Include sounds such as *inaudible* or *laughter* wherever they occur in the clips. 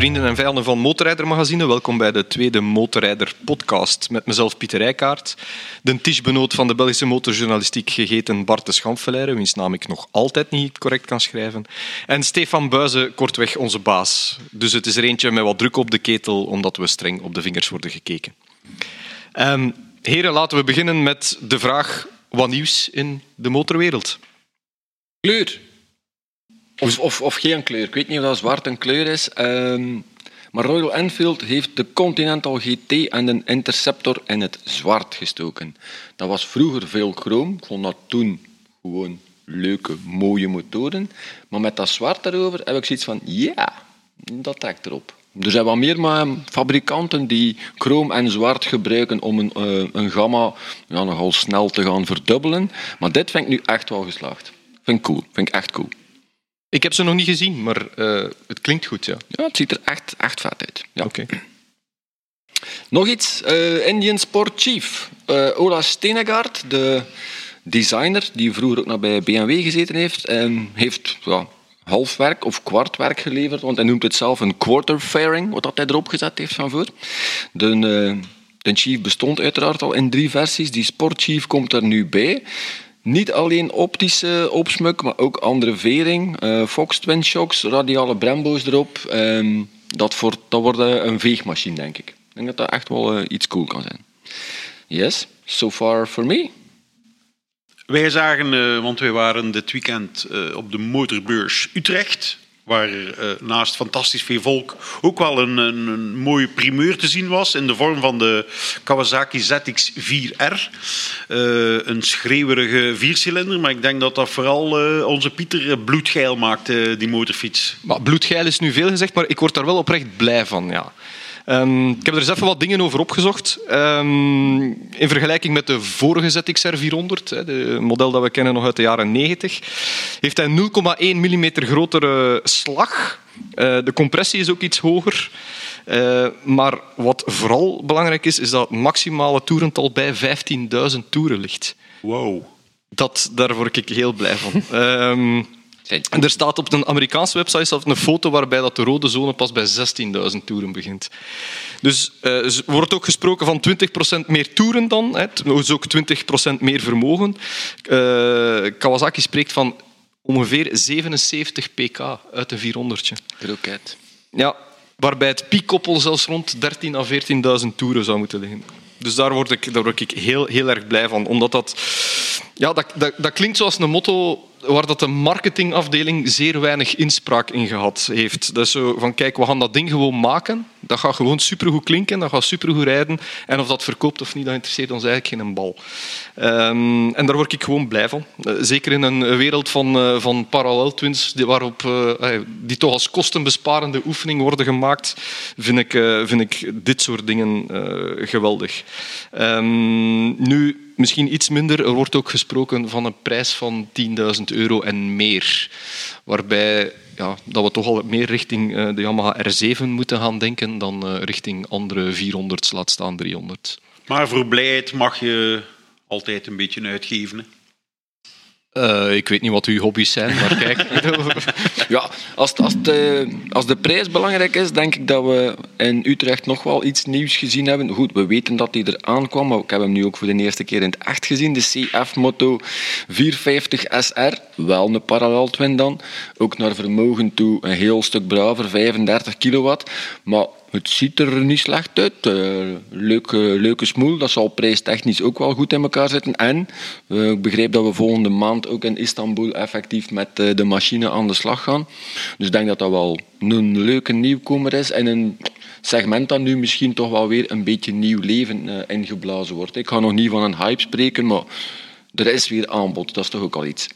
vrienden en vijanden van Motorrijder Magazine. Welkom bij de tweede Motorrijder podcast met mezelf Pieter Rijkaard, de tischbenoot van de Belgische motorjournalistiek gegeten Bart de Schampfeleire, wiens naam ik nog altijd niet correct kan schrijven, en Stefan Buizen, kortweg onze baas. Dus het is er eentje met wat druk op de ketel, omdat we streng op de vingers worden gekeken. Um, heren, laten we beginnen met de vraag wat nieuws in de motorwereld. Kleur. Of, of, of, geen kleur. Ik weet niet of dat zwart een kleur is. Um, maar Royal Enfield heeft de Continental GT en de Interceptor in het zwart gestoken. Dat was vroeger veel chroom. Ik vond dat toen gewoon leuke, mooie motoren. Maar met dat zwart erover heb ik zoiets van, ja, dat trekt erop. Er zijn wat meer fabrikanten die chroom en zwart gebruiken om een, uh, een gamma ja, nogal snel te gaan verdubbelen. Maar dit vind ik nu echt wel geslaagd. Vind ik cool. Vind ik echt cool. Ik heb ze nog niet gezien, maar uh, het klinkt goed, ja. Ja, het ziet er echt, echt vet uit. Ja. Oké. *clears throat* Nog iets. Uh, Indian Sport Chief. Uh, Ola Stenegaard, de designer die vroeger ook nog bij BMW gezeten heeft, en heeft ja, halfwerk of kwartwerk geleverd, want hij noemt het zelf een quarter fairing, wat dat hij erop gezet heeft van voor. De, de Chief bestond uiteraard al in drie versies. Die Sport Chief komt er nu bij. Niet alleen optische opsmuk, maar ook andere vering. Uh, Fox Twin Shocks, radiale Brembo's erop. Uh, dat, voor, dat wordt een veegmachine, denk ik. Ik denk dat dat echt wel uh, iets cool kan zijn. Yes, so far for me. Wij zagen, want wij waren dit weekend op de motorbeurs Utrecht waar uh, naast fantastisch veel volk ook wel een, een, mooie primeur te zien was in de vorm van de Kawasaki ZX4R. Uh, een schreeuwerige viercilinder, maar ik denk dat dat vooral uh, onze Pieter bloedgeil maakte, die motorfiets. Maar bloedgeil is nu veel gezegd, maar ik word daar wel oprecht blij van, ja. Um, ik heb er eens even wat dingen over opgezocht. Um, in vergelijking met de vorige ZXR 400, het model dat we kennen nog uit de jaren 90, heeft hij 0,1 mm grotere slag. Uh, de compressie is ook iets hoger. Uh, maar wat vooral belangrijk is, is dat het maximale toerental bij 15.000 toeren ligt. Wow. Dat, daar word ik heel blij van. um, *laughs* en er staat op een Amerikaanse website zelf een foto waarbij dat de rode zone pas bij 16.000 toeren begint. Dus er wordt ook gesproken van 20% meer toeren dan, hè, dus ook 20% meer vermogen. Uh, Kawasaki spreekt van ongeveer 77 pk uit een 400. Roket. Ja, waarbij het piekkoppel zelfs rond 13.000 à 14.000 toeren zou moeten liggen. Dus daar word ik, daar word ik heel, heel erg blij van. Omdat dat, ja, dat, dat, dat klinkt zoals een motto waar dat de marketingafdeling zeer weinig inspraak in gehad heeft. Is zo van, kijk, we gaan dat ding gewoon maken. Dat gaat gewoon supergoed klinken, dat gaat supergoed rijden. En of dat verkoopt of niet, dat interesseert ons eigenlijk geen bal. Um, en daar word ik gewoon blij van. Uh, zeker in een wereld van, uh, van paralleltwins, die, waarop, uh, die toch als kostenbesparende oefening worden gemaakt, vind ik, vind ik dit soort dingen geweldig. Um, nu misschien iets minder. Er wordt ook gesproken van een prijs van 10.000 euro en meer. Waarbij ja, dat we toch al meer richting uh, de Yamaha R7 moeten gaan denken dan uh, richting andere 400's, laat staan 300. Maar voor blijheid mag je altijd een beetje uitgeven. Uh, ik weet niet wat uw hobby's zijn, maar kijk. *laughs* ja, als, als, de, als de prijs belangrijk is, denk ik dat we in Utrecht nog wel iets nieuws gezien hebben. Goed, we weten dat hij er aankwam, maar ik heb hem nu ook voor de eerste keer in het echt gezien. De CF Moto 450 SR, wel een parallel twin dan. Ook naar vermogen toe een heel stuk braver, 35 kilowatt. Maar het ziet er niet slecht uit. Uh, leuke, leuke smoel. Dat zal prijstechnisch ook wel goed in elkaar zitten. En uh, ik begreep dat we volgende maand ook in Istanbul effectief met uh, de machine aan de slag gaan. Dus ik denk dat dat wel een leuke nieuwkomer is. En een segment dat nu misschien toch wel weer een beetje nieuw leven ingeblazen wordt. Ik ga nog niet van een hype spreken, maar er is weer aanbod. Dat is toch ook al iets.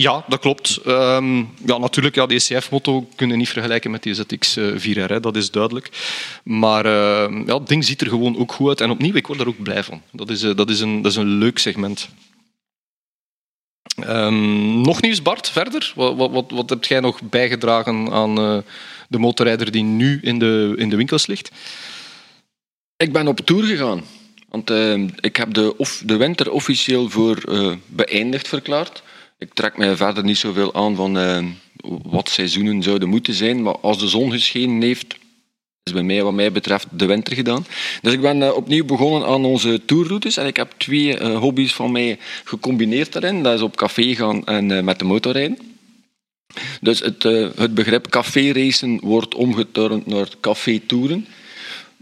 Ja, dat klopt. Um, ja, natuurlijk, ja, de ECF-motto kunnen we niet vergelijken met die ZX4R, dat is duidelijk. Maar uh, ja, het ding ziet er gewoon ook goed uit. En opnieuw, ik word daar ook blij van. Dat is, uh, dat is, een, dat is een leuk segment. Um, nog nieuws, Bart, verder? Wat, wat, wat, wat heb jij nog bijgedragen aan uh, de motorrijder die nu in de, in de winkels ligt? Ik ben op tour gegaan. Want ik heb de, of, de winter officieel voor beëindigd verklaard. Ik trek mij verder niet zoveel aan van uh, wat seizoenen zouden moeten zijn. Maar als de zon geschenen heeft, is bij mij wat mij betreft de winter gedaan. Dus ik ben opnieuw begonnen aan onze tourroutes. En ik heb twee hobby's van mij gecombineerd daarin. Dat is op café gaan en met de motorrijden. Dus het, het begrip café-racen wordt omgeturnd naar café-toeren.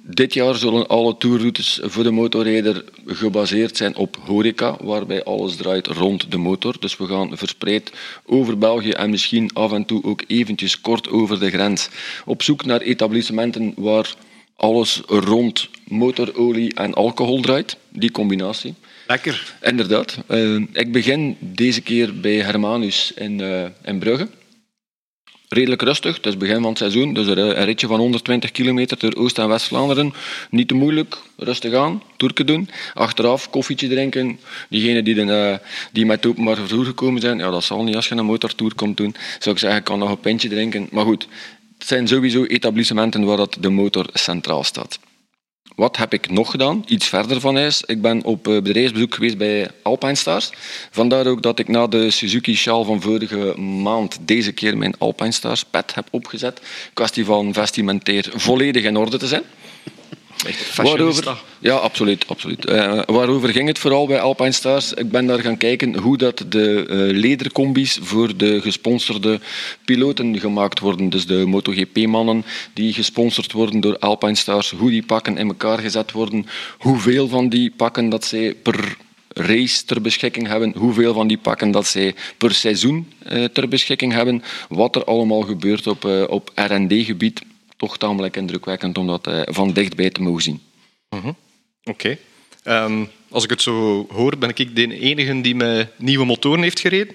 Dit jaar zullen alle tourroutes voor de motorrijder gebaseerd zijn op horeca, waarbij alles draait rond de motor. Dus we gaan verspreid over België en misschien af en toe ook eventjes kort over de grens op zoek naar etablissementen waar alles rond motorolie en alcohol draait. Die combinatie. Lekker. Inderdaad. Uh, ik begin deze keer bij Hermanus in, uh, in Brugge redelijk rustig. Het is begin van het seizoen, dus een ritje van 120 kilometer door Oost- en West-Vlaanderen. Niet te moeilijk, rustig aan, toerken doen. Achteraf koffietje drinken. Diegenen die, de, uh, die met openbaar vervoer gekomen zijn, ja, dat zal niet als je een motortour komt doen. Zou ik zeggen, kan nog een pintje drinken. Maar goed, het zijn sowieso etablissementen waar dat de motor centraal staat. Wat heb ik nog gedaan? Iets verder van huis. Ik ben op eh, bedrijfsbezoek geweest bij Alpine Stars. Vandaar ook dat ik na de Suzuki Sjaal van vorige maand deze keer mijn Alpine Stars pet heb opgezet. Kwestie van vestimentair volledig in orde te zijn. Waarover, ja, absoluut. absoluut. Uh, waarover ging het vooral bij Alpine Stars? Ik ben daar gaan kijken hoe dat de uh, ledercombi's voor de gesponsorde piloten gemaakt worden. Dus de MotoGP-mannen die gesponsord worden door Alpine Stars, hoe die pakken in elkaar gezet worden, hoeveel van die pakken dat zij per race ter beschikking hebben, hoeveel van die pakken dat zij per seizoen uh, ter beschikking hebben, wat er allemaal gebeurt op, op R&D-gebied toch tamelijk indrukwekkend om dat uh, van dichtbij te mogen zien. Uh -huh. Oké. Okay. Um, ehm, als ik het zo hoor, ben ik de enige die met nieuwe motoren heeft gereden.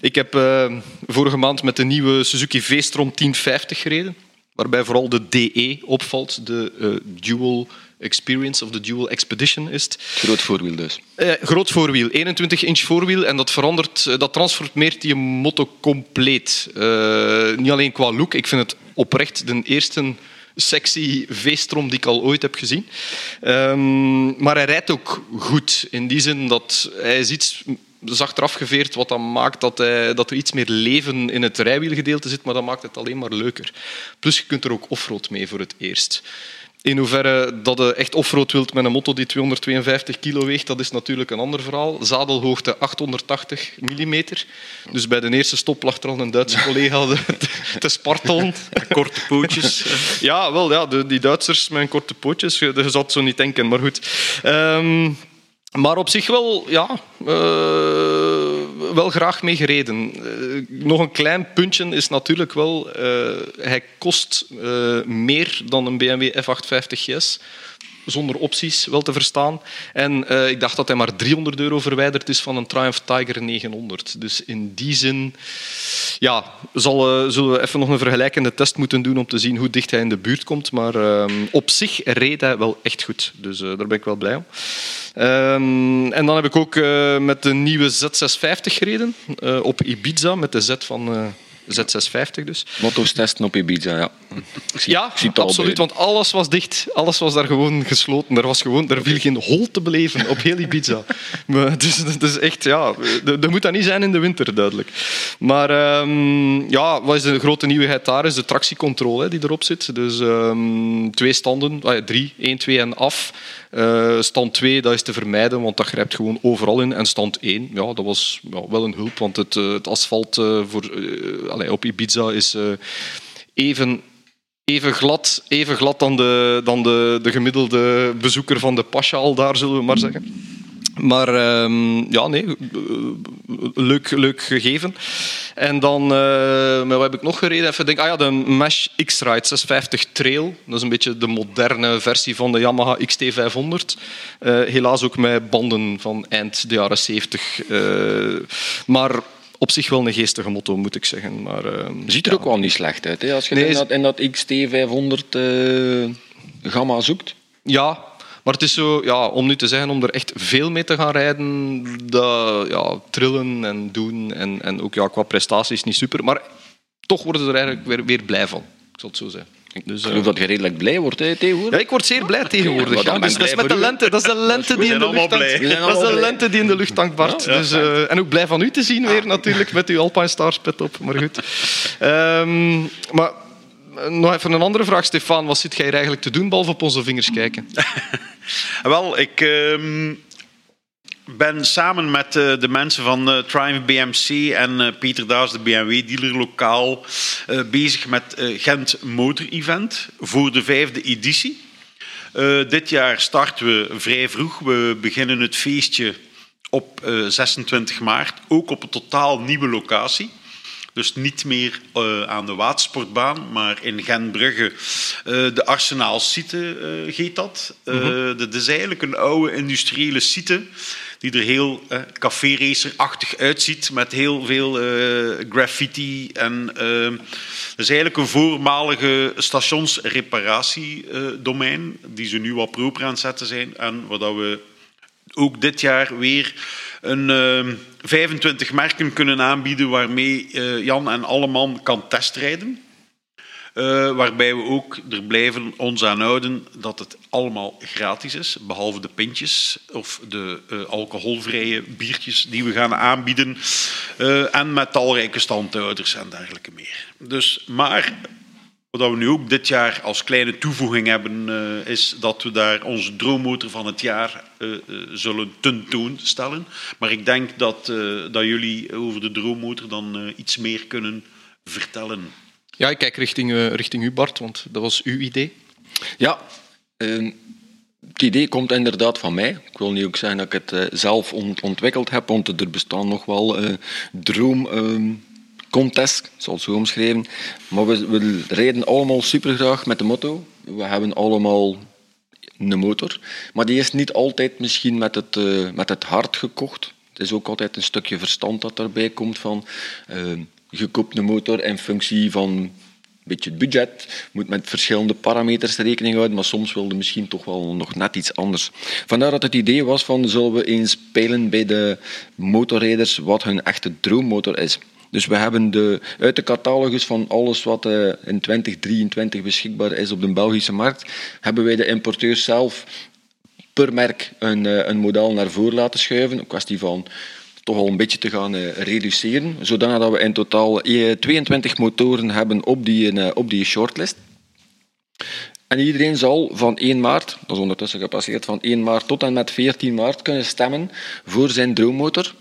Ik heb uh, vorige maand met de nieuwe Suzuki V-Strom 1050 gereden, waarbij vooral de DE opvalt, de uh, Dual Experience of de Dual Expedition is het. Groot voorwiel dus. Groot voorwiel, 21 inch voorwiel en dat verandert, dat transformeert die moto compleet. Uh, niet alleen qua look, ik vind het oprecht de eerste sexy V-strom die ik al ooit heb gezien. Um, maar hij rijdt ook goed. In die zin dat hij is iets zachter afgeveerd, wat dan maakt dat, hij, dat er iets meer leven in het rijwielgedeelte zit, maar dat maakt het alleen maar leuker. Plus je kunt er ook offroad mee voor het eerst. In hoeverre dat je echt offroad wilt met een motor die 252 kilo weegt, dat is natuurlijk een ander verhaal. Zadelhoogte 880 mm. Dus bij de eerste stop lag er al een Duitse *laughs* collega te spartelen. Korte pootjes. Ja, wel, ja, de, die Duitsers met korte pootjes, je, het zo niet denken, maar goed. Um, maar op zich wel, ja, uh, wel graag mee gereden. Uh, nog een klein puntje is natuurlijk wel, uh, hij kost meer dan een BMW F850 GS zonder opties wel te verstaan. En uh, ik dacht dat hij maar 300 euro verwijderd is van een Triumph Tiger 900. Dus in die zin ja, zal, uh, zullen we even nog een vergelijkende test moeten doen om te zien hoe dicht hij in de buurt komt. Maar uh, op zich reed hij wel echt goed. Dus daar ben ik wel blij om. Um, en dan heb ik ook met de nieuwe Z650 gereden op Ibiza met de Z van Z650 dus. Motto's testen op Ibiza, ja. Zie, ja, absoluut, want alles was dicht. Alles was daar gewoon gesloten. Er, was gewoon, er viel geen hol te beleven op heel Ibiza. *laughs* maar, dus dat is echt, ja... Dat moet dat niet zijn in de winter, duidelijk. Maar um, ja, wat is de grote nieuwigheid daar? Is de tractiecontrole die erop zit. Dus um, twee standen, ah, drie, één, twee en af. Uh, stand 2 dat is te vermijden, want dat grijpt gewoon overal in. En stand 1, ja, dat was wel een hulp, want het, uh, het asfalt uh, voor, allee, op Ibiza is even, even glad, even glad dan, de, dan de, de gemiddelde bezoeker van de Pasha al daar, zullen we maar zeggen. Maar um, ja, nee, leuk, leuk gegeven. En dan, uh, wat heb ik nog gereden? Even denk, ah ja, de Mesh X-Ride 650 Trail. Dat is een beetje de moderne versie van de Yamaha XT500. Uh, helaas ook met banden van eind de jaren 70. Uh, maar op zich wel een geestige motto, moet ik zeggen. Maar, uh, Ziet er ja. ook wel niet slecht uit, hè? als je nee, in, dat, in dat XT500 gamma zoekt. Ja, maar het is zo, ja, om nu te zeggen, om er echt veel mee te gaan rijden, dat, ja, trillen en doen en, en ook ja, qua prestaties niet super. Maar toch worden ze er eigenlijk weer, weer blij van. Ik zal het zo zeggen. Dus, Ik eh, geloof dat je redelijk blij wordt hè, tegenwoordig. ja, ik word zeer blij tegenwoordig. Ja, dus ik dat is met de lente, dat is de lente die in de lucht zijn Dat is de lente die in de lucht hangt, Bart. Dus, eh, en ook blij van u te zien weer natuurlijk, met uw Alpine Stars pet op. Maar goed. Ehm, maar eh, nog even een andere vraag, Stefan. Wat zit jij eigenlijk te doen, behalve op onze vingers kijken? *laughs* Wel, ik ehm, ben samen met eh, de mensen van eh, Triumph BMC en eh, Pieter Daas, de BMW-dealer lokaal, eh, bezig met eh, Gent Motor Event voor de vijfde editie. Eh, dit jaar starten we vrij vroeg. We beginnen het feestje op eh, 26 maart, ook op een totaal nieuwe locatie. Dus niet meer eh, aan de watersportbaan, maar in Gentbrugge. eh de Arsenaal site eh heet dat. Eh, Dat is eigenlijk een oude industriële site die er heel eh café-racer-achtig uitziet, met heel veel eh, graffiti. En, eh, dat is eigenlijk een voormalige stationsreparatiedomein, die ze nu wat proper aan het zetten zijn. En waar dat we ook dit jaar weer een eh, 25 merken kunnen aanbieden waarmee eh, Jan en Alleman kan testrijden. Eh, waarbij we ook er blijven ons aan houden dat het allemaal gratis is, behalve de pintjes of de eh, alcoholvrije biertjes die we gaan aanbieden. En met talrijke standhouders en dergelijke meer. Dus, maar wat we nu ook dit jaar als kleine toevoeging hebben, eh, is dat we daar onze droommotor van het jaar eh, eh, zullen tentoonstellen. Maar ik denk dat, eh, dat jullie over de droommotor dan eh, iets meer kunnen vertellen. Ja, ik kijk richting, eh, richting u, Bart, want dat was uw idee. Ja, ehm, het idee komt inderdaad van mij. Ik wil niet ook zeggen dat ik het eh, zelf ont- ontwikkeld heb, want er bestaan nog wel eh droom... contests, zoals zo omschreven. Maar we, rijden allemaal supergraag met de motto. We hebben allemaal een motor. Maar die is niet altijd misschien met het, eh, met het hart gekocht. Het is ook altijd een stukje verstand dat daarbij komt van... eh, je motor in functie van een beetje het budget. moet met verschillende parameters rekening houden, maar soms wilde misschien toch wel nog net iets anders. Vandaar dat het idee was van, zullen we eens peilen bij de motorrijders wat hun echte droommotor is. Dus we hebben de, uit de catalogus van alles wat eh, in 2023 beschikbaar is op de Belgische markt, hebben wij de importeurs zelf per merk een, eh, een model naar voren laten schuiven. Een kwestie van toch al een beetje te gaan eh, reduceren, zodat we in totaal eh, 22 motoren hebben op die, op die shortlist. En iedereen zal van 1 maart, dat is ondertussen gepasseerd, van 1 maart tot en met 14 maart kunnen stemmen voor zijn droommotor.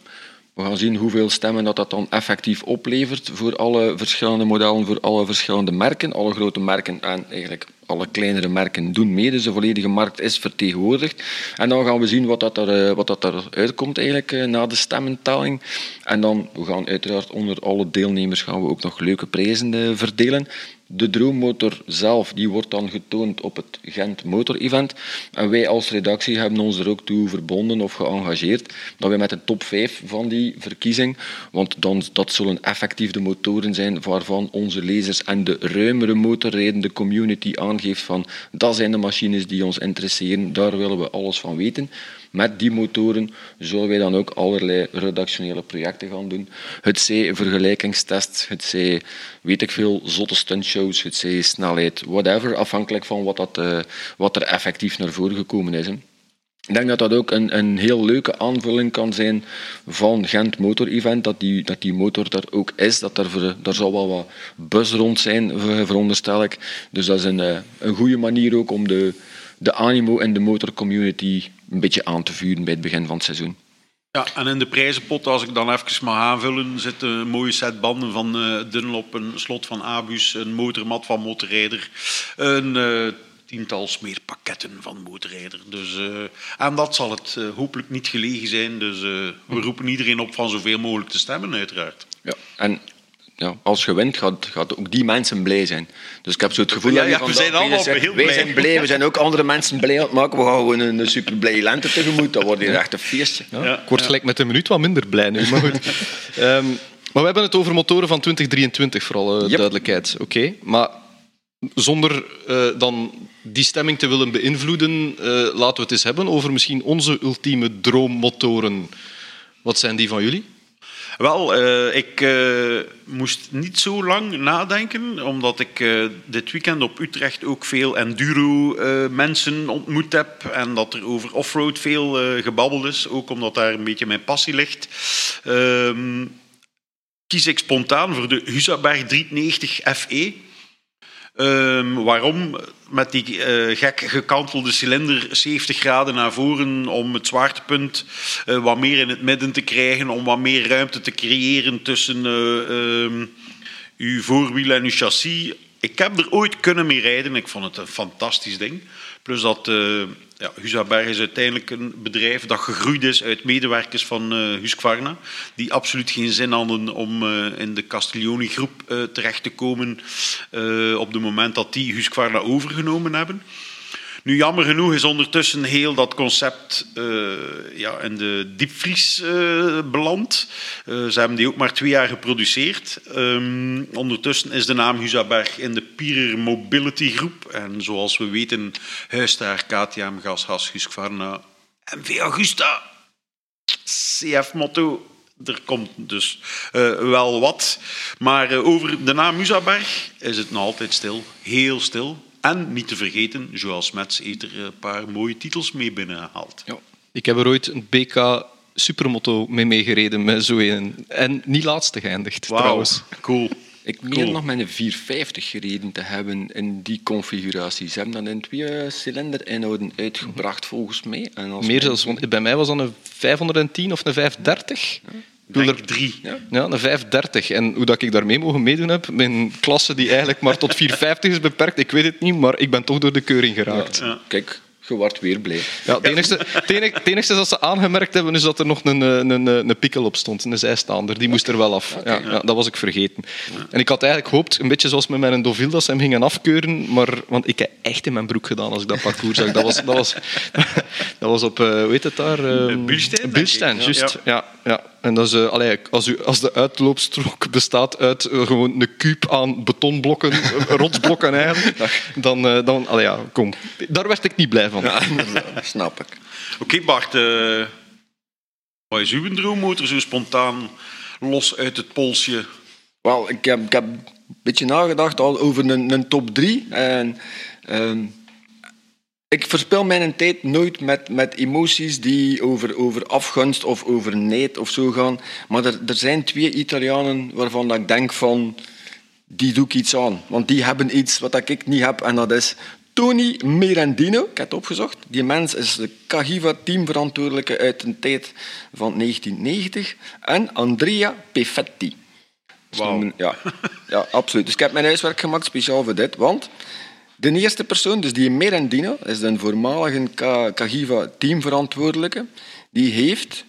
We gaan zien hoeveel stemmen dat, dat dan effectief oplevert voor alle verschillende modellen, voor alle verschillende merken. Alle grote merken en eigenlijk alle kleinere merken doen mee. Dus de volledige markt is vertegenwoordigd. En dan gaan we zien wat dat er, eh, wat dat er uitkomt eigenlijk eh, na de stemmentelling. En dan, we gaan uiteraard onder alle deelnemers gaan we ook nog leuke prijzen eh, verdelen. De droommotor zelf die wordt dan getoond op het Gent Motor Event. En wij als redactie hebben ons er ook toe verbonden of geëngageerd dat wij met de top 5 van die verkiezing, want dan, dat zullen effectief de motoren zijn waarvan onze lezers en de ruimere motorrijdende community aangeeft van dat zijn de machines die ons interesseren, daar willen we alles van weten. Met die motoren zullen wij dan ook allerlei redactionele projecten gaan doen. Het zij vergelijkingstests, het zij, weet ik veel, zotte stuntshows, het zij snelheid, whatever, afhankelijk van wat, dat, eh, wat er effectief naar voren gekomen is. Ik denk dat dat ook een, een heel leuke aanvulling kan zijn van Gent Motor Event, dat die, dat die motor daar ook is, dat ver- daar zal wel wat buzz rond zijn, ver- veronderstel ik. Dus dat is een, eh, een goede manier ook om de, de animo en de motorcommunity een beetje aan te vuren bij het begin van het seizoen. Ja, en in de prijzenpot, als ik dan even mag aanvullen, zitten een mooie set banden van eh, Dunlop, een slot van Abus, een motormat van Motorrijder, een eh, tiental smeerpakketten van Motorrijder. Dus, eh, en dat zal het hopelijk niet gelegen zijn. Dus we roepen iedereen op van zoveel mogelijk te stemmen, uiteraard. Ja. En ja, als je wint, gaat, gaat ook die mensen blij zijn. Dus ik heb zo het gevoel Ja, dat ja, we vandaag zijn allemaal heel Wij blij. zijn blij, we zijn ook andere mensen blij aan het maken. We gaan gewoon een, een super blij lente tegemoet. Dat wordt hier echt een feestje. Ja, Ja, ik word gelijk met een minuut wat minder blij nu, maar goed. *laughs* Ehm, maar we hebben het over motoren van 2023, voor alle Yep. duidelijkheid. Oké, maar zonder eh, dan die stemming te willen beïnvloeden, eh, laten we het eens hebben over misschien onze ultieme droommotoren. Wat zijn die van jullie? Wel, eh, ik eh, moest niet zo lang nadenken, omdat ik eh, dit weekend op Utrecht ook veel enduro-mensen ontmoet heb en dat er over offroad veel gebabbeld is, ook omdat daar een beetje mijn passie ligt. Ehm, kies ik spontaan voor de Husaberg 390 FE. Ehm, waarom? Met die eh, gek gekantelde cilinder 70 graden naar voren om het zwaartepunt eh, wat meer in het midden te krijgen, om wat meer ruimte te creëren tussen ehm, uw voorwiel en uw chassis. Ik heb er ooit kunnen mee rijden. Ik vond het een fantastisch ding. Plus dat ja, Husaberg is uiteindelijk een bedrijf dat gegroeid is uit medewerkers van eh Husqvarna, die absoluut geen zin hadden om eh, in de Castiglioni-groep eh, terecht te komen op het moment dat die Husqvarna overgenomen hebben. Nu, jammer genoeg is ondertussen heel dat concept eh, ja, in de diepvries eh, beland. Eh, ze hebben die ook maar twee jaar geproduceerd. Ehm, ondertussen is de naam Husaberg in de Pierer Mobility Groep. En zoals we weten, huist daar KTM, Gas, Has, Husqvarna, MV Augusta, CF Motto. Er komt dus wel wat. Maar over de naam Husaberg is het nog altijd stil. Heel stil. En niet te vergeten, Joël Smets heeft er een paar mooie titels mee binnengehaald. Ja. Ik heb er ooit een BK Supermoto mee meegereden met zo een. En niet laatste geëindigd, trouwens. cool. Ik meen Cool. nog met een 450 gereden te hebben in die configuratie. Ze hebben dat in twee cilinder-inhouden uitgebracht, volgens mij. En als Meer zelfs, want bij mij was dat een 510 of een 530. Ik Denk drie. Ja. Ja, een 530. En hoe dat ik daarmee mogen meedoen heb, mijn klasse die eigenlijk maar tot 450 is beperkt, ik weet het niet, maar ik ben toch door de keuring geraakt. Ja. Kijk, je wordt weer blij. Ja, het, enigste, het, enigste dat ze aangemerkt hebben, is dat er nog een, eh, een, een, een pikkel op stond, een zijstaander. Die moest er wel af. Ja, ja, dat was ik vergeten. En ik had eigenlijk gehoopt, een beetje zoals met mijn Deauville, dat ze hem gingen afkeuren, maar, want ik heb echt in mijn broek gedaan als ik dat parcours zag. Dat was, dat was, *laughs* dat was op, eh, hoe heet het daar? Ehm, Bielstein, ik. Ja. juist. Ja. Ja, En dat is, eh, allee, als, u, als de uitloopstrook bestaat uit eh, gewoon een kuub aan betonblokken, *laughs* eh, rotsblokken eigenlijk, dan, dan allee, ja, kom. Daar werd ik niet blij van. Ja, *laughs* snap ik. Oké Bart, eh, wat is uw droommotor zo spontaan los uit het polsje? Wel, ik heb, ik heb een beetje nagedacht al over een, een top 3. En, ehm, ik verspil mijn tijd nooit met, met emoties die over, over afgunst of over neid of zo gaan. Maar er, er zijn twee Italianen waarvan dat ik denk van... Die doe ik iets aan. Want die hebben iets wat ik niet heb. En dat is Tony Merendino. Ik heb het opgezocht. Die mens is de Cagiva-teamverantwoordelijke uit een tijd van 1990. En Andrea Peffetti. Dus noemen- Ja, ja, absoluut. Dus ik heb mijn huiswerk gemaakt speciaal voor dit. Want de eerste persoon, dus die Merendino, is de voormalige Ca- Cagiva teamverantwoordelijke. Die heeft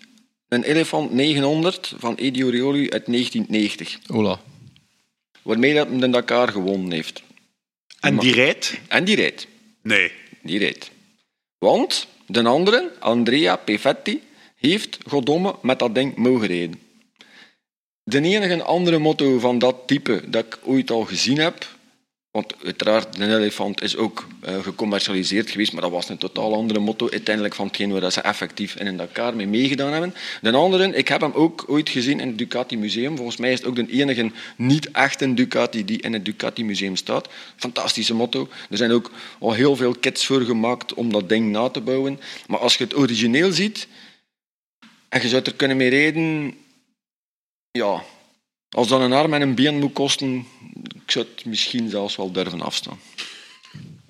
een Elefant 900 van Edio Rioli uit 1990. Ola. Waarmee dat hij de Dakar gewonnen heeft. En die rijdt? En die rijdt. Nee. Die rijdt. Want de andere, Andrea Peffetti, heeft goddomme met dat ding mogen rijden. De enige andere motto van dat type dat ik ooit al gezien heb, want uiteraard, de elefant is ook eh, gecommercialiseerd geweest, maar dat was een totaal andere motto uiteindelijk van hetgeen waar ze effectief in een Dakar mee meegedaan hebben. De andere, ik heb hem ook ooit gezien in het Ducati Museum. Volgens mij is het ook de enige niet-echte Ducati die in het Ducati Museum staat. Fantastische motto. Er zijn ook al heel veel kits voor gemaakt om dat ding na te bouwen. Maar als je het origineel ziet en je zou er kunnen mee rijden, ja, als dat een arm en een been moet kosten, zou het misschien zelfs wel durven afstaan.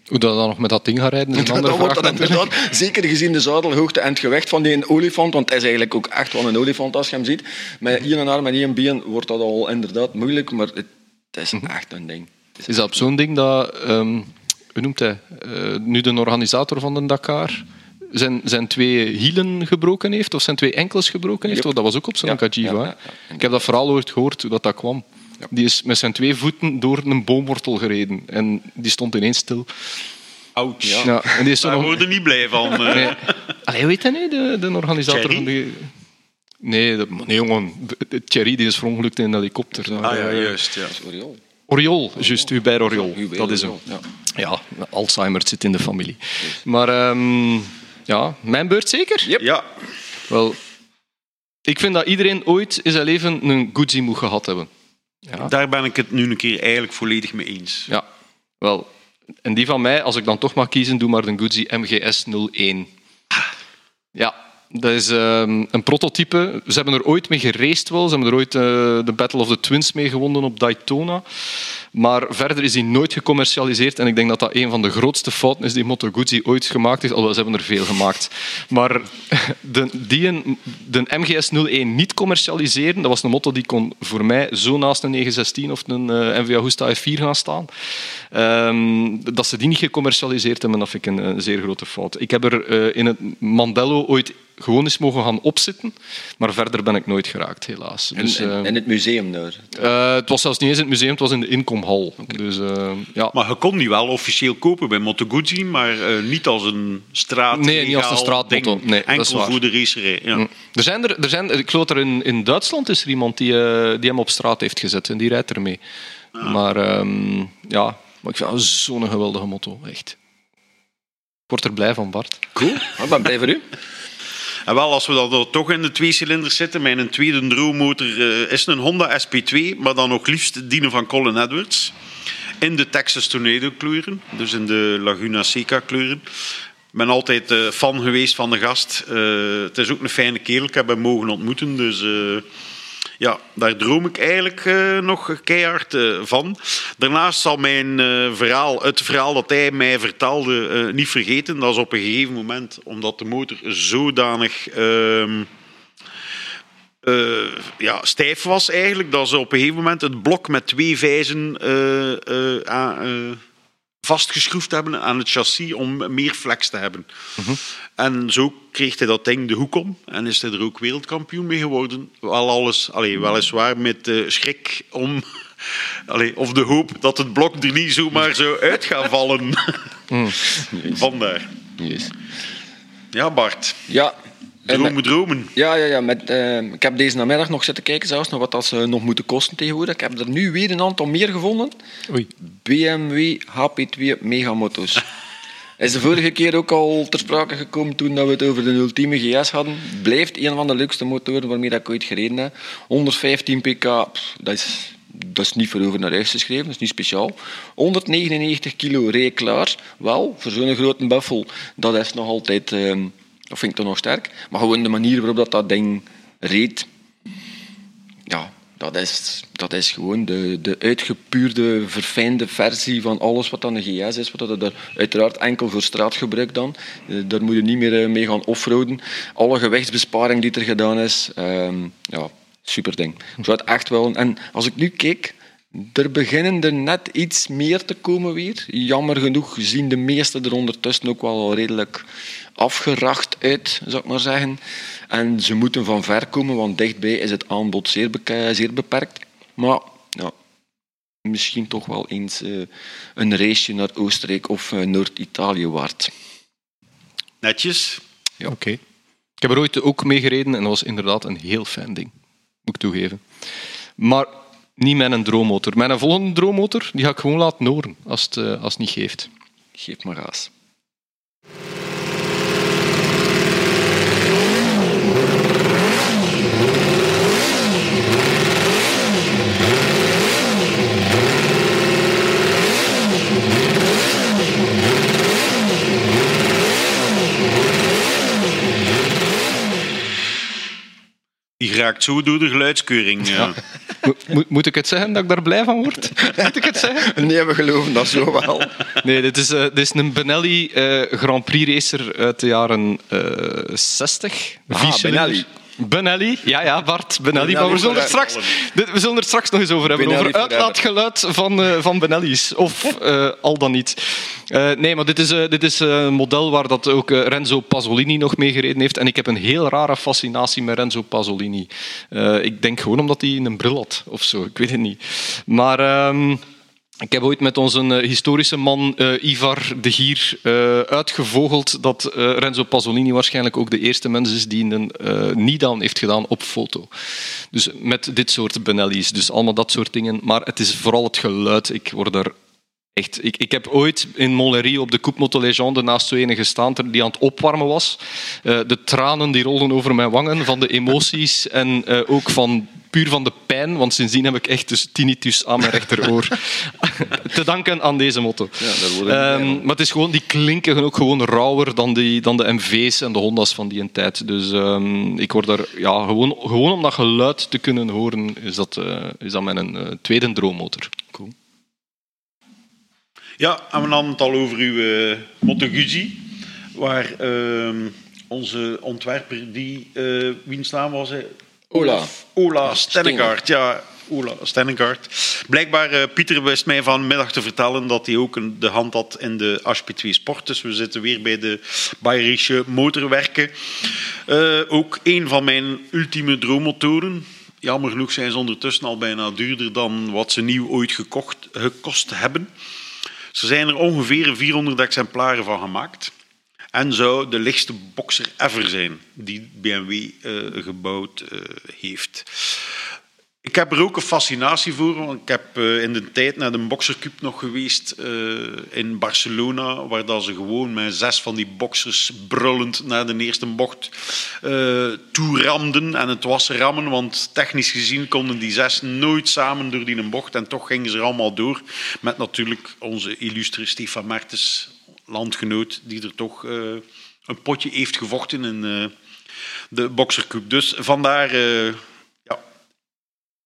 Hoe dat dan nog met dat ding gaat rijden, is een *laughs* andere vraag. zeker gezien de zadelhoogte en het gewicht van die olifant, want het is eigenlijk ook echt wel een olifant als je hem ziet. Met één arm en één been wordt dat al inderdaad moeilijk, maar het, is echt een ding. Het is Is dat op zo'n ding dat, ehm, hoe noemt hij, Eh, nu de organisator van de Dakar, zijn, zijn twee hielen gebroken heeft, of zijn twee enkels gebroken heeft? Yep. Want dat was ook op Ja, ja, ja, ja. Ik heb dat vooral ooit gehoord, hoe dat, dat kwam. Die is met zijn twee voeten door een boomwortel gereden en die stond ineens stil. Ouch. Ja. en die is Daar nog... word je niet blij van. eh. Nee. Allee, heet hij nu, de, de organisator Thierry? van die... Nee, dat, nee jongen. Thierry die is verongelukt in een helikopter. Ah ja, juist. Ja. Oriol. Oriol, juist, Hubert Oriol. Hubert Dat is hem. Oriol, Ja, Alzheimer zit in de familie. Maar ehm, ja, mijn beurt zeker? ja. Wel, Ik vind dat iedereen ooit in zijn leven een Guzzi moet gehad hebben. Ja. Daar ben ik het nu een keer eigenlijk volledig mee eens. Ja, wel. En die van mij, als ik dan toch mag kiezen, doe maar de Guzzi MGS 01. Ja, dat is ehm, een prototype. Ze hebben er ooit mee geraced wel. Ze hebben er ooit eh, de Battle of the Twins mee gewonnen op Daytona. Maar verder is die nooit gecommercialiseerd. En ik denk dat dat een van de grootste fouten is die Moto Guzzi ooit gemaakt heeft. Alhoewel, ze hebben er veel gemaakt. Maar *laughs* de, die de MGS 01 niet commercialiseren, dat was een motto die kon voor mij zo naast een 916 of een uh, NV Agusta F4 gaan staan. Ehm, dat ze die niet gecommercialiseerd hebben, dat vind ik een, zeer grote fout. Ik heb er uh, in het Mandello ooit gewoon eens mogen gaan opzitten. Maar verder ben ik nooit geraakt, helaas. En, Dus, en, eh, en het museum daar. eh, het was zelfs niet eens in het museum, het was in de inkomhal. Dus, eh, ja. Maar je kon die wel officieel kopen bij Moto Guzzi, maar eh, niet als een straat. Nee, niet als een ding. Nee, dat is Enkel voor de racerij. Ja. Hm. Er zijn er, er zijn, ik geloof dat er in, in Duitsland is er iemand die, eh, die hem op straat heeft gezet en die rijdt ermee. Maar ehm, ja, maar ik vind dat zo'n geweldige motto, echt. Ik word er blij van, Bart. Cool. Ik ben blij voor u. En wel, als we dan toch in de twee cilinders zitten, mijn tweede droommotor eh, is een Honda SP2, maar dan nog liefst dienen van Colin Edwards. In de Texas Tornado kleuren, dus in de Laguna Seca kleuren. Ik ben altijd eh, fan geweest van de gast. Eh, het is ook een fijne kerel, ik heb hem mogen ontmoeten, dus... ja, daar droom ik eigenlijk eh, nog keihard eh, van. Daarnaast zal mijn eh, verhaal, het verhaal dat hij mij vertelde, niet vergeten. Dat is op een gegeven moment, omdat de motor zodanig eh, ja, stijf was eigenlijk, dat ze op een gegeven moment het blok met twee vijzen eh, vastgeschroefd hebben aan het chassis om meer flex te hebben. En zo kreeg hij dat ding de hoek om en is hij er ook wereldkampioen mee geworden. Wel alles, allee, weliswaar met de schrik om, *laughs* allee, of de hoop dat het blok er niet zomaar zou uit gaan vallen. *laughs* Vandaar. Yes. Ja, Bart. Ja. Dromen, dromen. Ja, ja, ja met, eh, ik heb deze namiddag nog zitten kijken zelfs nog wat dat ze nog moeten kosten tegenwoordig. Ik heb er nu weer een aantal meer gevonden. Oei. BMW HP2 Megamotos. *laughs* Is de vorige keer ook al ter sprake gekomen toen dat we het over de ultieme GS hadden. Blijft een van de leukste motoren waarmee dat ik ooit gereden heb. 115 pk, pff, dat is, dat is niet voor over naar huis geschreven, dat is niet speciaal. 199 kilo reed klaar. Wel, voor zo'n grote buffel, dat is nog altijd, ehm, dat vind ik toch nog sterk. Maar gewoon de manier waarop dat, dat ding reed, ja, dat is, dat is gewoon de, de uitgepuurde, verfijnde versie van alles wat dan een GS is. Wat dat er uiteraard enkel voor straatgebruik dan. Eh, Daar moet je niet meer eh, mee gaan offroaden. Alle gewichtsbesparing die er gedaan is, ehm, ja, super ding. Ik zou het echt wel... En als ik nu kijk, er beginnen er net iets meer te komen weer. Jammer genoeg zien de meeste er ondertussen ook wel redelijk afgeracht uit, zou ik maar zeggen. En ze moeten van ver komen, want dichtbij is het aanbod zeer, beperkt. Maar ja, misschien toch wel eens eh, een raceje naar Oostenrijk of eh, Noord-Italië waard. Netjes. Ja. Oké. Ik heb er ooit ook mee gereden en dat was inderdaad een heel fijn ding. Moet ik toegeven. Maar niet met een droommotor. Mijn volgende droommotor die ga ik gewoon laten horen als het, eh, als het niet geeft. Geef maar raas. Die raakt zo door de geluidskeuring. Ja. Mo- moet- moet ik het zeggen dat ik daar blij van word? *laughs* moet ik het zeggen? Nee, we geloven dat zo wel. Nee, dit is, eh, dit is een Benelli eh, Grand Prix racer uit de jaren eh 60. Ah. Benelli. Benelli, ja, ja, Bart, Benelli. Benelli maar we zullen, het forever. straks, we zullen er straks nog eens over hebben. Benelli over uitlaatgeluid van, eh, van Benelli's. Of eh, al dan niet. Eh, nee, maar dit is, eh, dit is een model waar dat ook eh, Renzo Pasolini nog mee gereden heeft. En ik heb een heel rare fascinatie met Renzo Pasolini. Eh, ik denk gewoon omdat hij een bril had of zo. Ik weet het niet. Maar... ehm, ik heb ooit met onze eh, historische man eh, Ivar de Gier eh, uitgevogeld dat Renzo Pasolini waarschijnlijk ook de eerste mens is die een niet-down heeft gedaan op foto. Dus met dit soort Benelli's, dus allemaal dat soort dingen. Maar het is vooral het geluid. Ik word daar Echt, ik, ik heb ooit in Montlhéry op de Coupe Moto Legende naast zo ene gestaan die aan het opwarmen was. Uh, de tranen die rolden over mijn wangen van de emoties *laughs* en uh, ook van puur van de pijn, want sindsdien heb ik echt dus tinnitus aan mijn rechteroor. *laughs* Te danken aan deze motto. Ja, um, maar het is gewoon, die klinken ook gewoon rauwer dan, die, dan de MV's en de Honda's van die tijd. Dus um, ik word daar, ja, gewoon, gewoon om dat geluid te kunnen horen, is dat, uh, is dat mijn uh, tweede droommotor. Ja, en we hadden het al over uw uh, waar uh, onze ontwerper, die, uh, wiens naam was hij? Ola. Ola Stennegaard, ja. Ola Stennegaard. Blijkbaar, uh, Pieter wist mij vanmiddag te vertellen dat hij ook een, de hand had in de HP2 Sport. Dus we zitten weer bij de Bayerische motorwerken. Ook een van mijn ultieme droommotoren. Jammer genoeg zijn ze ondertussen al bijna duurder dan wat ze nieuw ooit gekocht, gekost hebben. Er zijn er ongeveer 400 exemplaren van gemaakt. En zou de lichtste boxer ever zijn die BMW uh, gebouwd uh, heeft. Ik heb er ook een fascinatie voor, want ik heb uh, in de tijd naar de Boxercup nog geweest in Barcelona, waar dat ze gewoon met zes van die boxers brullend naar de eerste bocht toe ramden. En het was rammen, want technisch gezien konden die zes nooit samen door die bocht en toch gingen ze er allemaal door. Met natuurlijk onze illustre Stefan Mertens landgenoot die er toch een potje heeft gevochten in de Boxercup. Dus vandaar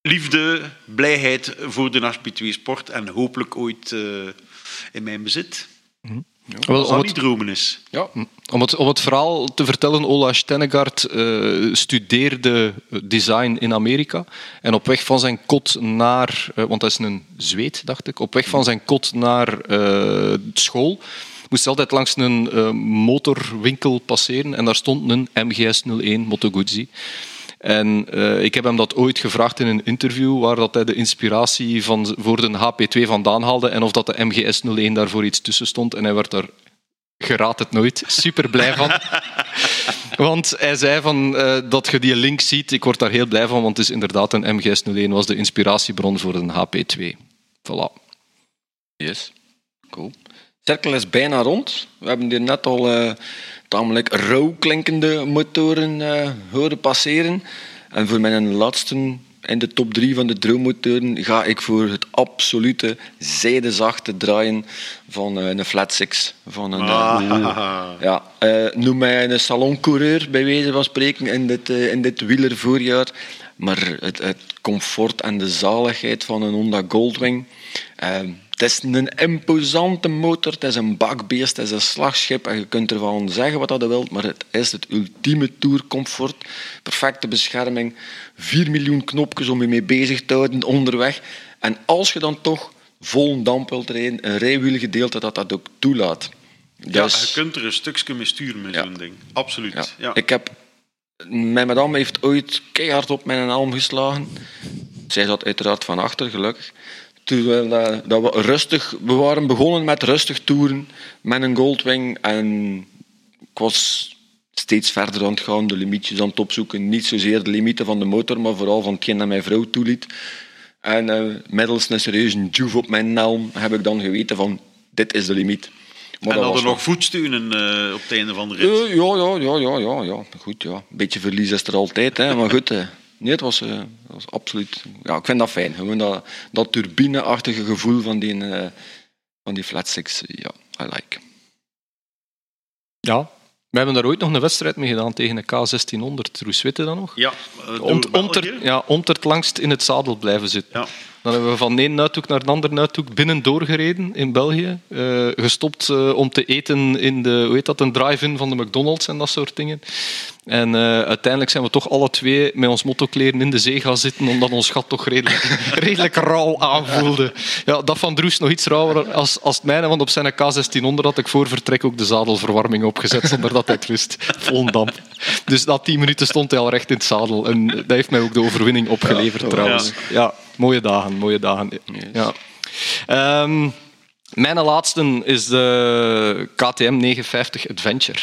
liefde, blijheid voor de HP2 Sport en hopelijk ooit in mijn bezit. Mm ja, Wel, dat niet dromen is. Ja. Om, het, om het verhaal te vertellen, Ola Stennegaard uh, studeerde design in Amerika. En op weg van zijn kot naar, uh, want hij is een Zweed, dacht ik, op weg van zijn kot naar uh, school moest altijd langs een uh, motorwinkel passeren en daar stond een MGS-01 Moto Guzzi. En uh, ik heb hem dat ooit gevraagd in een interview waar dat hij de inspiratie van, voor de HP2 vandaan haalde en of dat de MGS-01 daarvoor iets tussen stond. En hij werd daar geraad het nooit. Super blij van. *laughs* want hij zei van, uh, dat je die link ziet, ik word daar heel blij van, want het is inderdaad een MGS-01 was de inspiratiebron voor een HP2. Voilà. Yes, cool cirkel is bijna rond. We hebben hier net al uh, tamelijk rauw klinkende motoren uh, horen passeren. En voor mijn laatste in de top 3 van de droommotoren ga ik voor het absolute zijdezachte draaien van uh, een Flat Six. Van een, ah. *laughs* ja, noem mij een saloncoureur, bij wijze van spreken, in dit, in dit wielervoorjaar. Maar het, het comfort en de zaligheid van een Honda Goldwing het is een imposante motor, het is een bakbeest, het is een slagschip en je kunt ervan zeggen wat je wilt, maar het is het ultieme tourcomfort. Perfecte bescherming, 4 miljoen knopjes om je mee bezig te houden onderweg. En als je dan toch vol damp wilt rijden, een rijwielgedeelte dat dat ook toelaat. Dus, ja, je kunt er een stukje mee sturen met zo'n ding. Absoluut. Ja. ja. Ik heb, mijn madame heeft ooit keihard op mijn helm geslagen. Zij zat uiteraard van achter, gelukkig. Terwijl dat, dat we rustig, we waren begonnen met rustig toeren met een Goldwing en ik was steeds verder aan het gaan, de limietjes aan het opzoeken. Niet zozeer de limieten van de motor, maar vooral van hetgeen dat mijn vrouw toeliet. En uh, middels een serieuze juve op mijn helm heb ik dan geweten van dit is de limiet. Maar en hadden nog voetsteunen uh, op het einde van de rit? Uh, ja, ja, ja, ja, ja, ja. Goed, ja. Een beetje verlies is er altijd, hè. maar goed. Nee, het was, uh, was absoluut... Ja, ik vind dat fijn. Gewoon dat, dat turbineachtige gevoel van die, uh, van die flat six. Ja, I like. Ja, we hebben daar ooit nog een wedstrijd mee gedaan tegen de K1600. Roes Witte dan nog? Ja, uh, Ont, onter, ja, ontert langst in het zadel blijven zitten. Ja. Dan hebben we van één uithoek naar een ander uithoek binnen doorgereden in België. Uh, gestopt uh, om te eten in de, hoe heet dat, een drive-in van de McDonald's en dat soort dingen. En uh, uiteindelijk zijn we toch alle twee met ons mottokleren in de zee gaan zitten, omdat ons gat toch redelijk, *laughs* redelijk rauw aanvoelde. Ja, dat van Droes nog iets rauwer als, als het mijne, want op zijn K1600 had ik voor vertrek ook de zadelverwarming opgezet, zonder dat hij het wist. Vol damp. Dus na tien minuten stond hij al recht in het zadel. En dat heeft mij ook de overwinning opgeleverd, ja, trouwens. Ja. Mooie dagen, mooie dagen. Ja. Um, mijn laatste is de KTM 950 Adventure.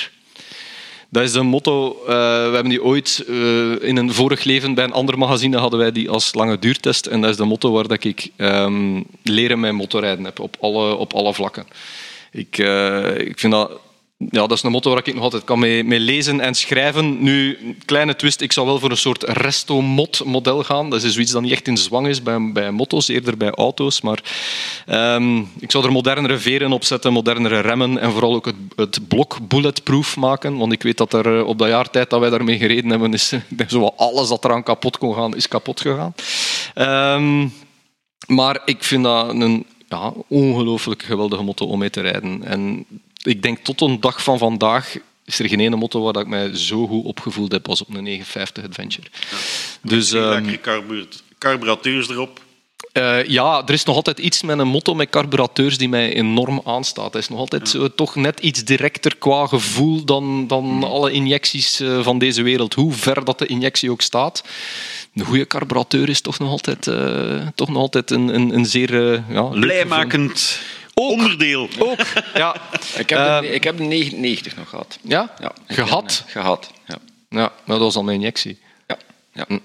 Dat is een motto. eh, we hebben die ooit eh, in een vorig leven bij een ander magazine hadden wij die als lange duurtest. En dat is de motto waar dat ik ehm, leren mijn motorrijden heb op alle, op alle vlakken. Ik, eh, ik vind dat ja, dat is een motto waar ik nog altijd kan mee, mee lezen en schrijven. Nu, kleine twist, ik zou wel voor een soort resto-mod-model gaan. Dat is zoiets dat niet echt in zwang is bij, bij motto's, eerder bij auto's. Maar ehm, ik zou er modernere veren op zetten, modernere remmen en vooral ook het, het blok bulletproof maken. Want ik weet dat er eh, op dat jaar tijd dat wij daarmee gereden hebben, is *laughs* zo alles dat eraan kapot kon gaan, is kapot gegaan. Ehm, maar ik vind dat een ja, ongelooflijk geweldige motto om mee te rijden. En ik denk tot een dag van vandaag is er geen ene motto waar dat ik mij zo goed opgevoeld heb als op een 950 Adventure. Dus Heel ehm, carburateurs erop. eh, ja, er is nog altijd iets met een motto met carburateurs die mij enorm aanstaat. Het is nog altijd zo, toch net iets directer qua gevoel dan, dan alle injecties eh, van deze wereld. Hoe ver dat de injectie ook staat. Een goede carburateur is toch nog altijd, eh, toch nog altijd een, een, een zeer ja, leuk onderdeel. Ook, ja. *laughs* Ik heb, Eh, de, ik heb de 99 nog gehad. Ja? Ja, Gehad? heb, eh, gehad, ja. Ja, maar dat was al mijn injectie. Ja, ja. Hm.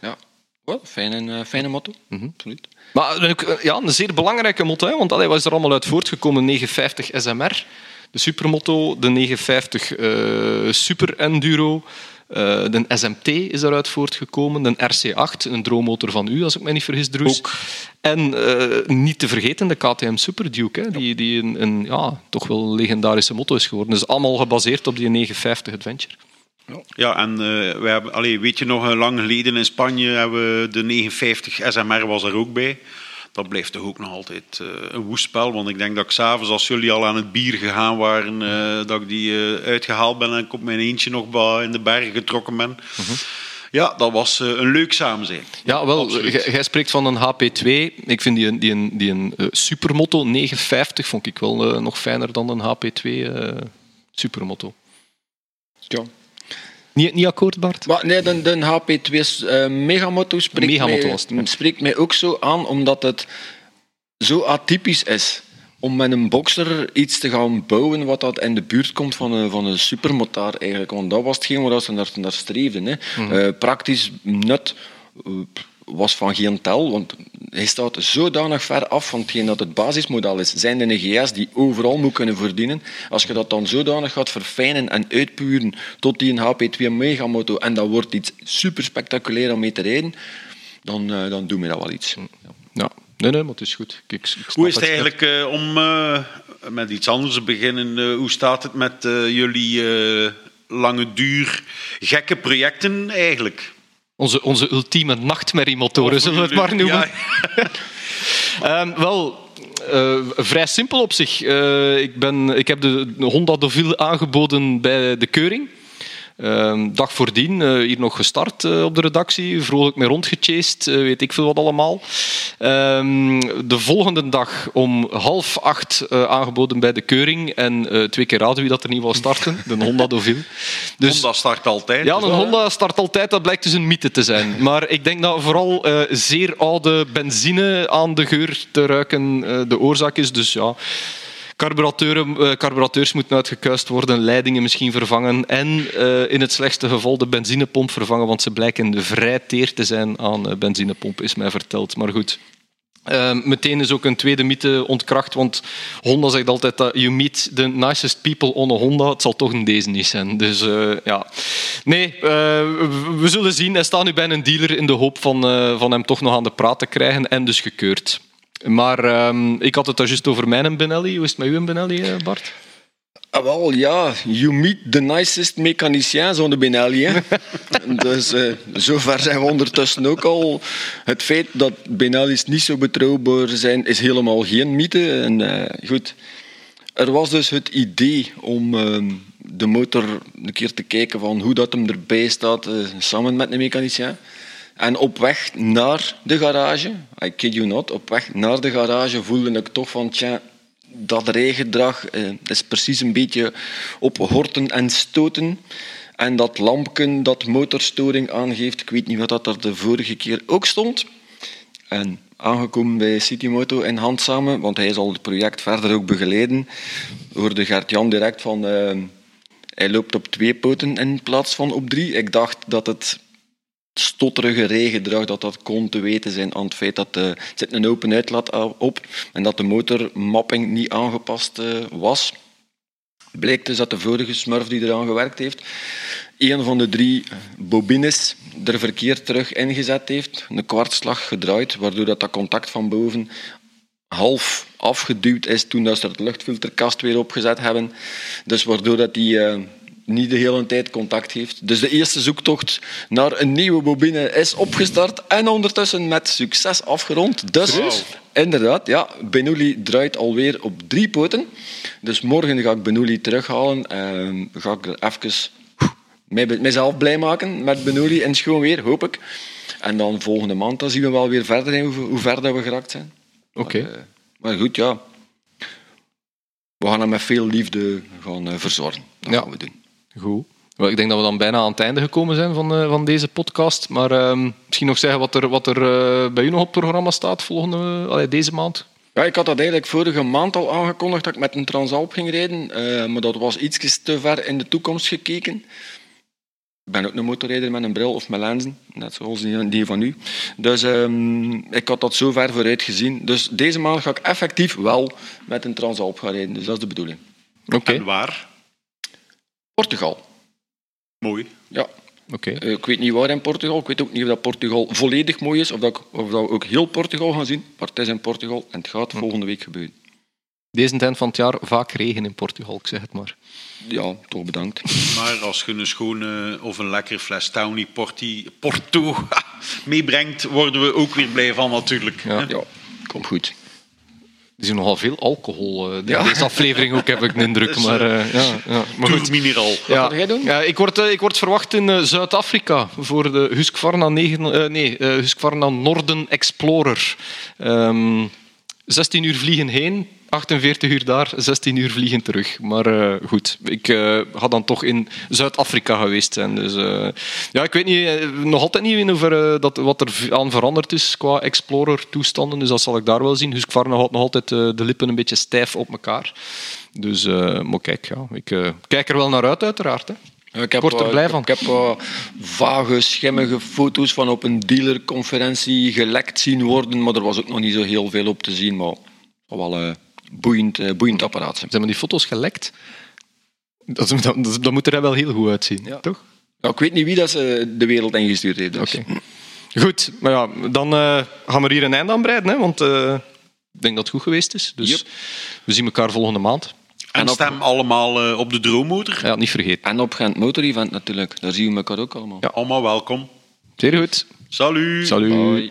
ja. Wel, fijne, eh, fijne motto. Mhm. Absoluut. Maar eh, ja, een zeer belangrijke motto, hè, want allee, wat is er allemaal uit voortgekomen? 950 SMR, de supermotto, de 950 eh, Super Enduro, eh, de SMT is daaruit voortgekomen, de RC8, een droommotor van u, als ik me niet vergis, Droes. En eh, niet te vergeten de KTM Super Duke, hè, die, die een, een ja, toch wel legendarische motto is geworden. Dus allemaal gebaseerd op die 950 Adventure. Ja, en eh, wij hebben, allee, weet je nog, lang geleden in Spanje hebben we de 59 SMR was er ook bij. Dat blijft toch ook nog altijd eh, een woest spel. Want ik denk dat ik s'avonds, als jullie al aan het bier gegaan waren, eh, dat ik die eh, uitgehaald ben en ik op mijn eentje nog ba- in de bergen getrokken ben. Ja, dat was eh, een leuk samenzijn. Ja, wel, jij spreekt van een HP2. Ik vind die, een- die, een- die een supermotto 950 vond ik wel nog fijner dan een HP2 eh, supermotto. Ja. Niet, niet akkoord, Bart? Maar nee, de, de HP2 eh Megamoto spreekt, mij, ja. spreekt mij ook zo aan, omdat het zo atypisch is. Om met een boxer iets te gaan bouwen wat dat in de buurt komt van een, van een supermotaar eigenlijk. Want dat was hetgeen waar ze naar, naar streefden. Hè. Mhm. Eh, praktisch nut eh, was van geen tel, want hij staat zodanig ver af van hetgeen dat het basismodel is. Zijn de GS die overal moet kunnen verdienen. Als je dat dan zodanig gaat verfijnen en uitpuren tot die een HP2 Megamoto en dat wordt iets super spectaculair om mee te rijden, dan, eh, dan doen we dat wel iets. Ja. Nee, nee, maar het is goed. Ik, ik snap Hoe is het eigenlijk eh, om eh, met iets anders te beginnen? eh, hoe staat het met eh, jullie eh, lange duur gekke projecten eigenlijk? Onze, onze ultieme nachtmerriemotoren, zullen we het maar noemen. Ja, *laughs* Ehm, wel, eh, vrij simpel op zich. Eh, ik, ben, ik heb de Honda Deauville aangeboden bij de keuring. Ehm, dag voordien, eh, hier nog gestart eh, op de redactie, vrolijk mee rondgechased, eh, weet ik veel wat allemaal. Ehm, de volgende dag om half acht aangeboden bij de keuring en twee keer raden wie dat er niet wou starten, de Honda Deauville. *laughs* Dus, Honda start altijd. ja, een Honda start altijd, dat blijkt dus een mythe te zijn. Maar ik denk dat vooral zeer oude benzine aan de geur te ruiken de oorzaak is. Dus ja, carburateurs moeten uitgekuist worden, leidingen misschien vervangen en eh, in het slechtste geval de benzinepomp vervangen, want ze blijken vrij teer te zijn aan eh, benzinepomp, is mij verteld. Maar goed. Eh, meteen is ook een tweede mythe ontkracht, want Honda zegt altijd dat you meet the nicest people on a Honda. Het zal toch een deze niet zijn. Dus eh, ja. Nee, eh, we- zullen zien. Hij staat nu bij een dealer in de hoop van, eh, van hem toch nog aan de praat te krijgen en dus gekeurd. Maar ehm, ik had het daar juist over mijn Benelli. Hoe is het met uw Benelli, eh, Bart? Ah, wel, ja, you meet the nicest mechanicien zonder Benelli. Hè. *laughs* dus eh, zover zijn we ondertussen ook al. Het feit dat Benelli's niet zo betrouwbaar zijn, is helemaal geen mythe. En, eh, goed. Er was dus het idee om ehm, de motor een keer te kijken van hoe dat hem erbij staat, samen met een mechanicien. En op weg naar de garage, I kid you not, op weg naar de garage voelde ik toch van, tja, dat rijgedrag eh, is precies een beetje op horten en stoten. En dat lampje dat motorstoring aangeeft, ik weet niet wat dat er de vorige keer ook stond. En aangekomen bij Citymoto in hand samen, want hij zal het project verder ook begeleiden, hoorde Gert-Jan direct van... eh, Hij loopt op twee poten in plaats van op drie. Ik dacht dat het stotterige regendrag dat dat kon te weten zijn aan het feit dat er zit een open uitlaat op en dat de motormapping niet aangepast eh, was. Blijkt dus dat de vorige smurf die eraan gewerkt heeft, een van de drie bobines er verkeerd terug ingezet heeft, een kwartslag gedraaid, waardoor dat, dat contact van boven half afgeduwd is toen dat ze het luchtfilterkast weer opgezet hebben. Dus waardoor dat die uh, niet de hele tijd contact heeft. Dus de eerste zoektocht naar een nieuwe bobine is opgestart en ondertussen met succes afgerond. Dus wow. inderdaad, ja, Benuli draait alweer op drie poten. Dus morgen ga ik Benuli terughalen en ga ik er even mijzelf blij maken met Benuli in schoon weer, hoop ik. En dan volgende maand dan zien we wel weer verder in hoe, hoe ver dat we geraakt zijn. Oké. Maar, uh, maar, goed, ja. We gaan hem met veel liefde gaan uh, verzorgen. Dat ja. gaan we doen. Goed. Well, ik denk dat we dan bijna aan het einde gekomen zijn van, uh, van deze podcast. Maar uh, misschien nog zeggen wat er, wat er uh, bij u nog op het programma staat volgende, allee, deze maand. Ja, ik had dat eigenlijk vorige maand al aangekondigd dat ik met een Transalp ging rijden. Uh, maar dat was iets te ver in de toekomst gekeken. Ik ben ook een motorrijder met een bril of met lenzen, net zoals die, die van u. Dus um, ik had dat zo ver vooruit gezien. Dus deze maand ga ik effectief wel met een Transalp gaan rijden. Dus dat is de bedoeling. Oké. Okay. En waar? Portugal. Mooi. Ja. Oké. Okay. Uh, ik weet niet waar in Portugal. Ik weet ook niet of dat Portugal volledig mooi is, of dat, of dat we ook heel Portugal gaan zien. Maar het is in Portugal en het gaat hm. volgende week gebeuren. Deze tijd van het jaar vaak regen in Portugal, ik zeg het maar. Ja, toch bedankt. Maar als je een schone of een lekkere fles Towny Porti, Porto *laughs* meebrengt, worden we ook weer blij van natuurlijk. Ja, ja komt goed. Er is nogal veel alcohol uh, ja. deze aflevering ook, heb ik de indruk. *laughs* Dus, maar, uh, ja, ja. maar goed. Mineral. Ja. Wat ga jij doen? Ja, ik, word, uh, ik word verwacht in uh, Zuid-Afrika voor de Husqvarna, 9, nee, Husqvarna Norden Explorer. Um, 16 uur vliegen heen, 48 uur daar, 16 uur vliegen terug. Maar uh, goed, ik uh, ga dan toch in Zuid-Afrika geweest zijn. Dus uh, ja, ik weet niet, nog altijd niet in hoeverre dat, wat er aan veranderd is qua Explorer-toestanden. Dus dat zal ik daar wel zien. Husqvarna houdt nog altijd de lippen een beetje stijf op elkaar. Dus, maar kijk, ja, ik kijk er wel naar uit, uiteraard. Hè. Ik, heb, word er blij ik, van. Ik heb uh, vage, schimmige foto's van op een dealerconferentie gelekt zien worden, maar er was ook nog niet zo heel veel op te zien. Maar wel boeiend, uh, boeiend apparaat. Zijn maar die foto's gelekt? Dat, dat, dat, dat moet er wel heel goed uitzien, ja. toch? Ja, ik weet niet wie dat ze de wereld ingestuurd heeft. Dus. Okay. Goed, maar ja, dan uh, gaan we hier een einde aan breiden, hè, want uh, ik denk dat het goed geweest is. Dus yep. we zien elkaar volgende maand. En, en stem allemaal uh, op de droommotor. Ja, niet vergeten. En op Gent Motor Event natuurlijk. Daar zien we elkaar ook allemaal. Ja. Allemaal welkom. Zeer goed. Salut. Salut. Bye.